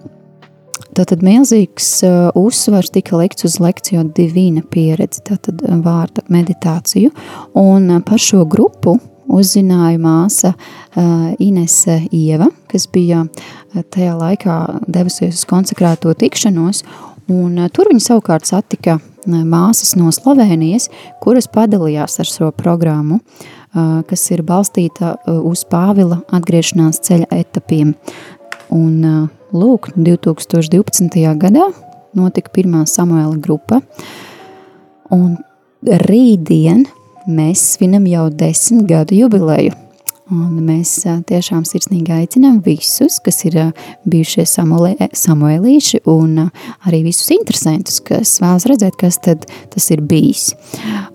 Tātad milzīgs uzsvars tika likts uz lekciju divīna pieredzi, tātad vārda meditāciju, un par šo grupu uzzināja māsa Inese Ieva, kas bija tajā laikā devusies uz konsekrēto tikšanos, un tur viņa savukārt satika māsas no Slovenijas, kuras padalījās ar šo programmu, kas ir balstīta uz Pāvila atgriešanās ceļa etapiem. Un lūk, 2012. gadā notika pirmā Samuela grupa, un rītdien mēs svinam jau desmit gadu jubileju. Un mēs tiešām sirsnīgi aicinām visus, kas ir bijušie samuēlīši, un arī visus interesantus, kas vēlas redzēt, kas tas ir bijis.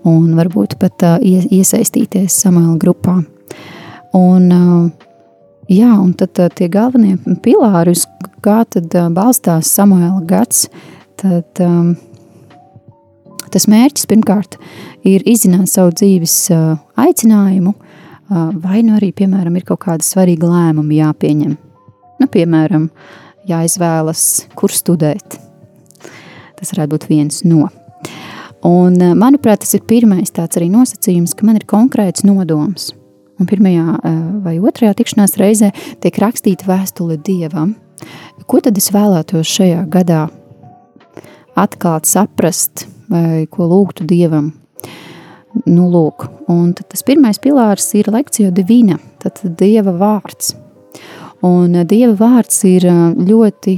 Un varbūt pat iesaistīties samuēla grupā. Un Jā, un tad tie galvenie pilāri, uz kā tad balstās Samuēla gads, tad um, tas mērķis pirmkārt ir izzināt savu dzīves uh, aicinājumu, uh, vai nu arī, piemēram, ir kaut kāda svarīga lēmuma jāpieņem. Nu, piemēram, jāizvēlas, kur studēt. Tas varētu būt viens no. Un, manuprāt, tas ir pirmais tāds arī nosacījums, ka man ir konkrēts nodoms – Un pirmajā vai otrajā tikšanās reizē tiek rakstīta vēstule dievam. Ko tad es vēlētos šajā gadā atklāt, saprast, vai ko lūgtu dievam? Nu, lūk, un tas pirmais pilārs ir lekcija divina, tad dieva vārds. Un dieva vārds ir ļoti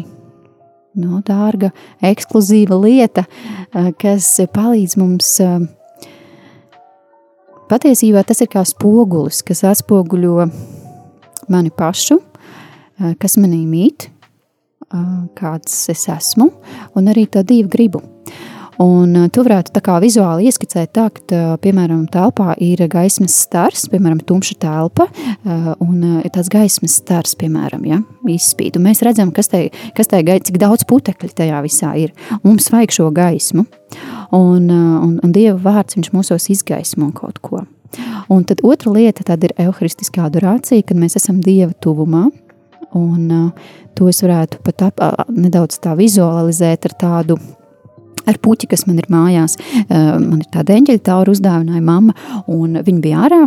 nu, dārga, ekskluzīva lieta, kas palīdz mums Patiesībā tas ir kā spogulis, kas atspoguļo mani pašu, kas manī mīt, kāds es esmu, un arī tā divu gribu. Un tu varētu tā kā vizuāli ieskicēt tā, ka, piemēram, telpā ir gaismas stars, piemēram, tumša telpa, un ir tāds gaismas stars, piemēram, ja, izspīd. Un mēs redzam, kas tai, kas tai, cik daudz putekļi tajā visā ir. Mums vajag šo gaismu. Un, un, un Dieva vārds, viņš mūsos izgaismo kaut ko. Un tad otra lieta ir evaharistiskā adorācija, kad mēs esam Dieva tuvumā. Un uh, to es varētu pat ap, uh, nedaudz tā vizualizēt ar tādu ar puķi, kas man ir mājās. Uh, man ir tāda eņģeļa taura uzdāvināja mamma, un viņa bija ārā.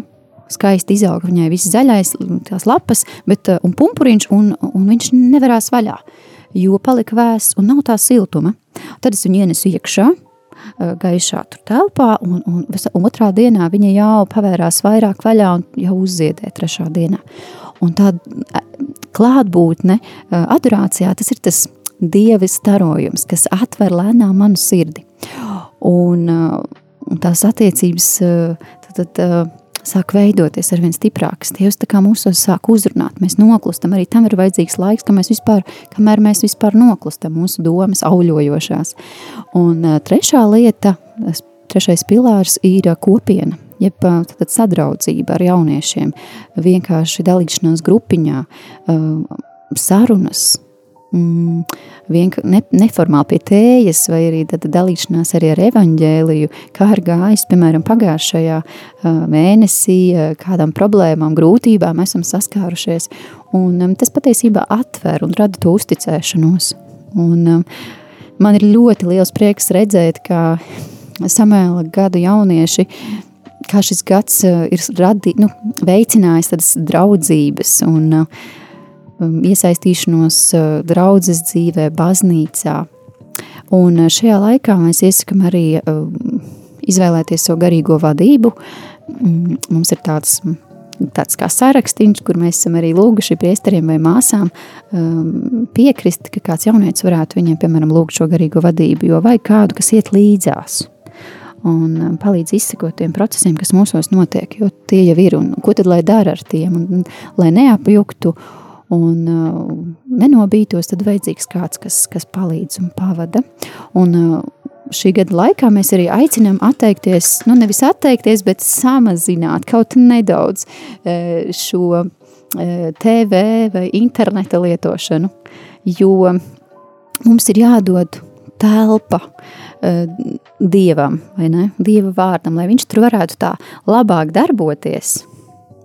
Skaisti izauga viņai viss zaļais, tās lapas, bet, un pumpuriņš, un, un viņš nevarās vaļā, jo palika vēss un nav tā siltuma. Tad es viņu ienesu iekšā, gaišā telpā, un, un, otrā dienā viņa jau pavērās vairāk vaļā un jau uzziedē trešā dienā. Un tā klātbūtne adorācijā tas ir tas Dieva starojums, kas atver lēnām manu sirdi. Un, un tās attiecības tad, tad, sāk veidoties ar vien stiprākas. Dievs tā kā mūsos sāk uzrunāt, mēs noklustam. Arī tam ir vajadzīgs laiks, ka mēs vispār, kamēr mēs vispār noklustam mūsu domas auļojošās. Un trešā lieta, trešais pilārs ir kopiena. Jeb tad sadraudzība ar jauniešiem, vienkārši dalīšanās grupiņā, sarunas, mm, ne, neformāli pie tējas, vai arī dalīšanās arī ar evaņģēliju, kā ir gājis, piemēram, pagājušajā mēnesī, kādām problēmām, grūtībām esam saskārušies. Un tas patiesībā atver un rada to uzticēšanos. Un, man ir ļoti liels prieks redzēt, ka Samuēla gadu jaunieši kā šis gads ir radi, nu, veicinājis tādas draudzības un uh, iesaistīšanos uh, draudzes dzīvē, baznīcā. Un uh, šajā laikā mēs iesakām arī um, izvēlēties savu garīgo vadību. Mm, mums ir tāds tāds kā sarakstīns, kur mēs esam arī lūguši priesteriem vai māsām um, piekrist, ka kāds jaunietis varētu viņiem, piemēram, lūgt šo garīgo vadību, jo vajag kādu, kas iet līdzās un um, palīdz izsekot tiem procesiem, kas mūsos notiek, jo tie jau ir, un ko tad lai dara ar tiem, un lai neapjuktu un uh, nenobītos, tad vajadzīgs kāds, kas, kas palīdz un pavada. Un uh, šī gada laikā mēs arī aicinām atteikties, nu nevis atteikties, bet samazināt kaut nedaudz uh, šo uh, TV vai interneta lietošanu, jo mums ir jādod telpa uh, dievam, vai ne? Dieva vārdam, lai viņš tur varētu tā labāk darboties.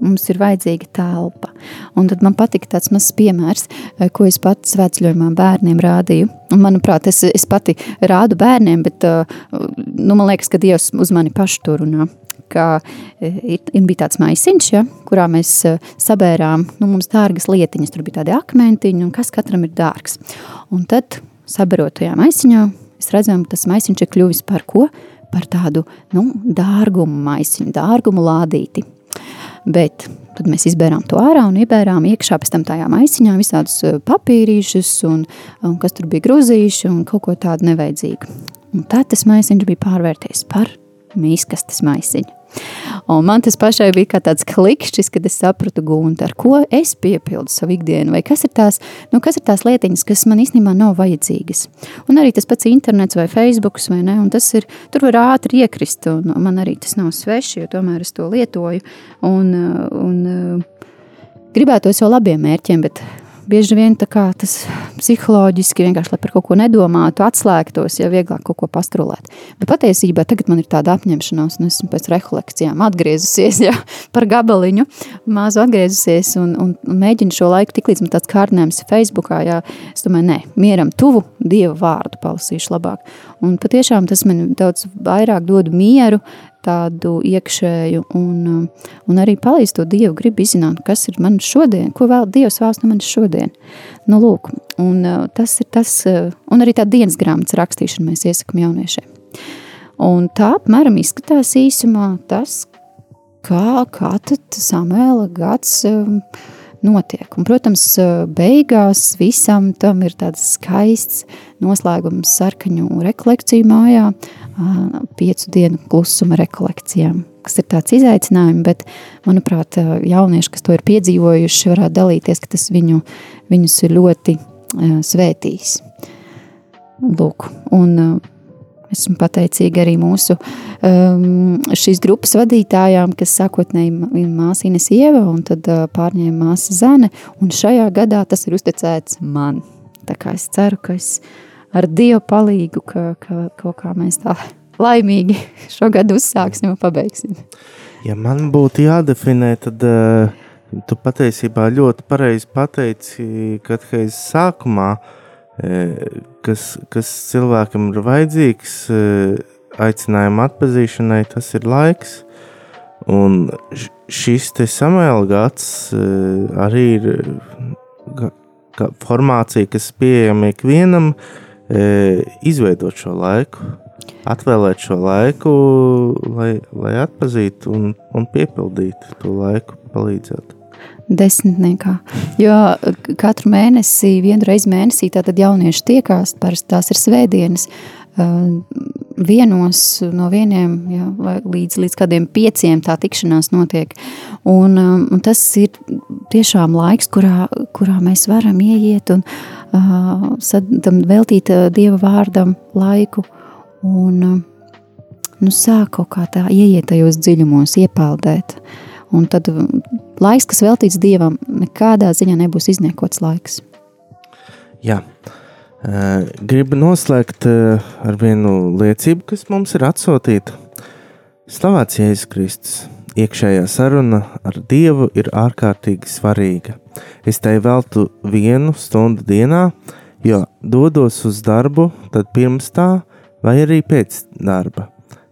Mums ir vajadzīga telpa. Un tad man patika tāds mazs piemērs, uh, ko es pati svētceļojumā bērniem rādīju. Un, manuprāt, es, es pati rādu bērniem, bet uh, nu, man liekas, ka Dievs uz mani pašu tur runā. Ka ir, ir bija tāds maisiņš, ja, kurā mēs sabērām nu, mums dārgas lietiņas. Tur bija tādi akmentiņi, un kas katram ir dārgs. Un tad, saberot tajā maisiņā, Mēs redzam, ka tas maisiņš ir kļuvis par ko? Par tādu nu, dārgumu maisiņu, dārgumu lādīti. Bet tad mēs izbērām to ārā un iebērām iekšā pēc tam tajā maisiņā visādus eh, papīrīšus un, un kas tur bija gruzīši un kaut ko tādu nevajadzīgu. Un tad tas maisiņš bija pārvērties par mīskastes maisiņu. Un man tas pašai bija kā tāds klikšķis, kad es sapratu gūnu, ar ko es piepildu savu ikdienu, vai kas ir tās, nu, kas ir tās lietiņas, kas man īstenībā nav vajadzīgas. Un arī tas pats internets vai Facebooks, vai ne, un tas ir, tur var ātri iekrist, un man arī tas nav sveši, jo tomēr es to lietoju, un, un gribētos jau labiem mērķiem, bet bieži vien tas psiholoģiski vienkārši, lai par kaut ko nedomātu, atslēgtos, ja vieglāk kaut ko pastrulēt. Bet patiesībā tagad man ir tāda apņemšanās, un esmu pēc refleksijām atgriezusies <laughs> jā, par gabaliņu, māzu atgriezusies un, un, un mēģinu šo laiku tik līdz man tāds kārdinājums Facebookā, jā, es domāju, nē, mieram tuvu Dieva vārdu palasīšu labāk. Un patiešām tas man daudz vairāk dod mieru, tādu iekšēju un, um, un arī palīdz to Dievu gribu izzināt, kas ir man šodien, ko vēl Dievs vēlas no manis šodien. Nu, lūk, un uh, tas ir tas, uh, un arī tā dienas grāmatas rakstīšana mēs iesakam jauniešiem. Un tā apmēram izskatās īsumā tas, kā, kā tad Samuela gads um, notiek. Un, protams, uh, beigās visam tam ir tāds skaists noslēgums sarkaņu rekolekciju mājā piecu dienu klusuma rekolekcijām, kas ir tāds izaicinājums, bet, manuprāt, jaunieši, kas to ir piedzīvojuši, varētu dalīties, ka tas viņu, viņus ir ļoti svētījis. Lūk, un esmu pateicīga arī mūsu um, šīs grupas vadītājām, kas sākotnēji māsa Ines Ieva un tad uh, pārņēma māsa Zane, un šajā gadā tas ir uzticēts man. Tā kā es ceru, ka es uh, ar Dievu palīgu, ka, ka kaut kā mēs tā <laughs> laimīgi šo gadu uzsāksim un pabeigsim. Ja man būtu jādefinē, tad uh, tu patiesībā ļoti pareizi pateici, kad heiz sākumā, uh, kas, kas cilvēkam ir vajadzīgs uh, aicinājuma atpazīšanai, tas ir laiks. Un šis te samēla gads uh, arī ir formācija, kas pieejama ikvienam, uh, izveidot šo laiku, atvēlēt šo laiku, lai, lai atpazītu un, un piepildītu to laiku, palīdzētu. Desmitniekā. Jo katru mēnesi, vienu reizi mēnesī, tātad jaunieši tiekās, parasti tās ir svētdienas, vienos no vieniem jā, līdz, līdz kādiem pieciem tā tikšanās notiek. Un, un tas ir tiešām laiks, kurā, kurā mēs varam ieiet un uh, tam veltīt Dieva vārdam laiku un nu, sāk kaut kā tā ieiet tajos dziļumos, iepeldēt. Un tad laiks, kas veltīts Dievam, nekādā ziņā nebūs izniekots laiks. Jā. Gribu noslēgt ar vienu liecību, kas mums ir atsūtīta. Slavēts Jēzus Kristus! Iekšējā saruna ar Dievu ir ārkārtīgi svarīga. Es tai veltu vienu stundu dienā, jo dodos uz darbu, tad pirms tā, vai arī pēc darba.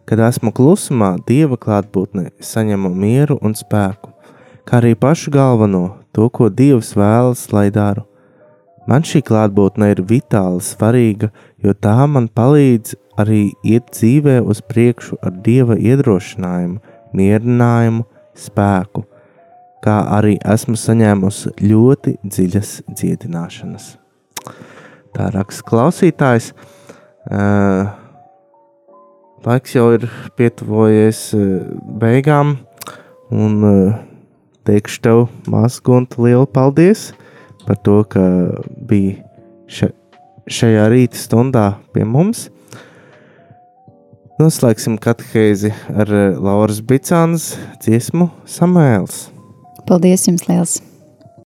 Kad esmu klusumā, Dieva klātbūtnē saņemu mieru un spēku, kā arī pašu galveno to, ko Dievs vēlas, lai daru. Man šī klātbūtne ir vitāli svarīga, jo tā man palīdz arī iet dzīvē uz priekšu ar Dieva iedrošinājumu, mierinājumu, spēku, kā arī esmu saņēmusi ļoti dziļas dziedināšanas. Tā raksta klausītājs. Uh, laiks jau ir pietuvojies uh, beigām, un uh, teikšu tev, Māsa Gunta, lielu paldies par to, ka biji še, šajā rīta stundā pie mums. Noslēgsim katehēzi ar Lauras Bicānas dziesmu Samēls. Paldies jums liels!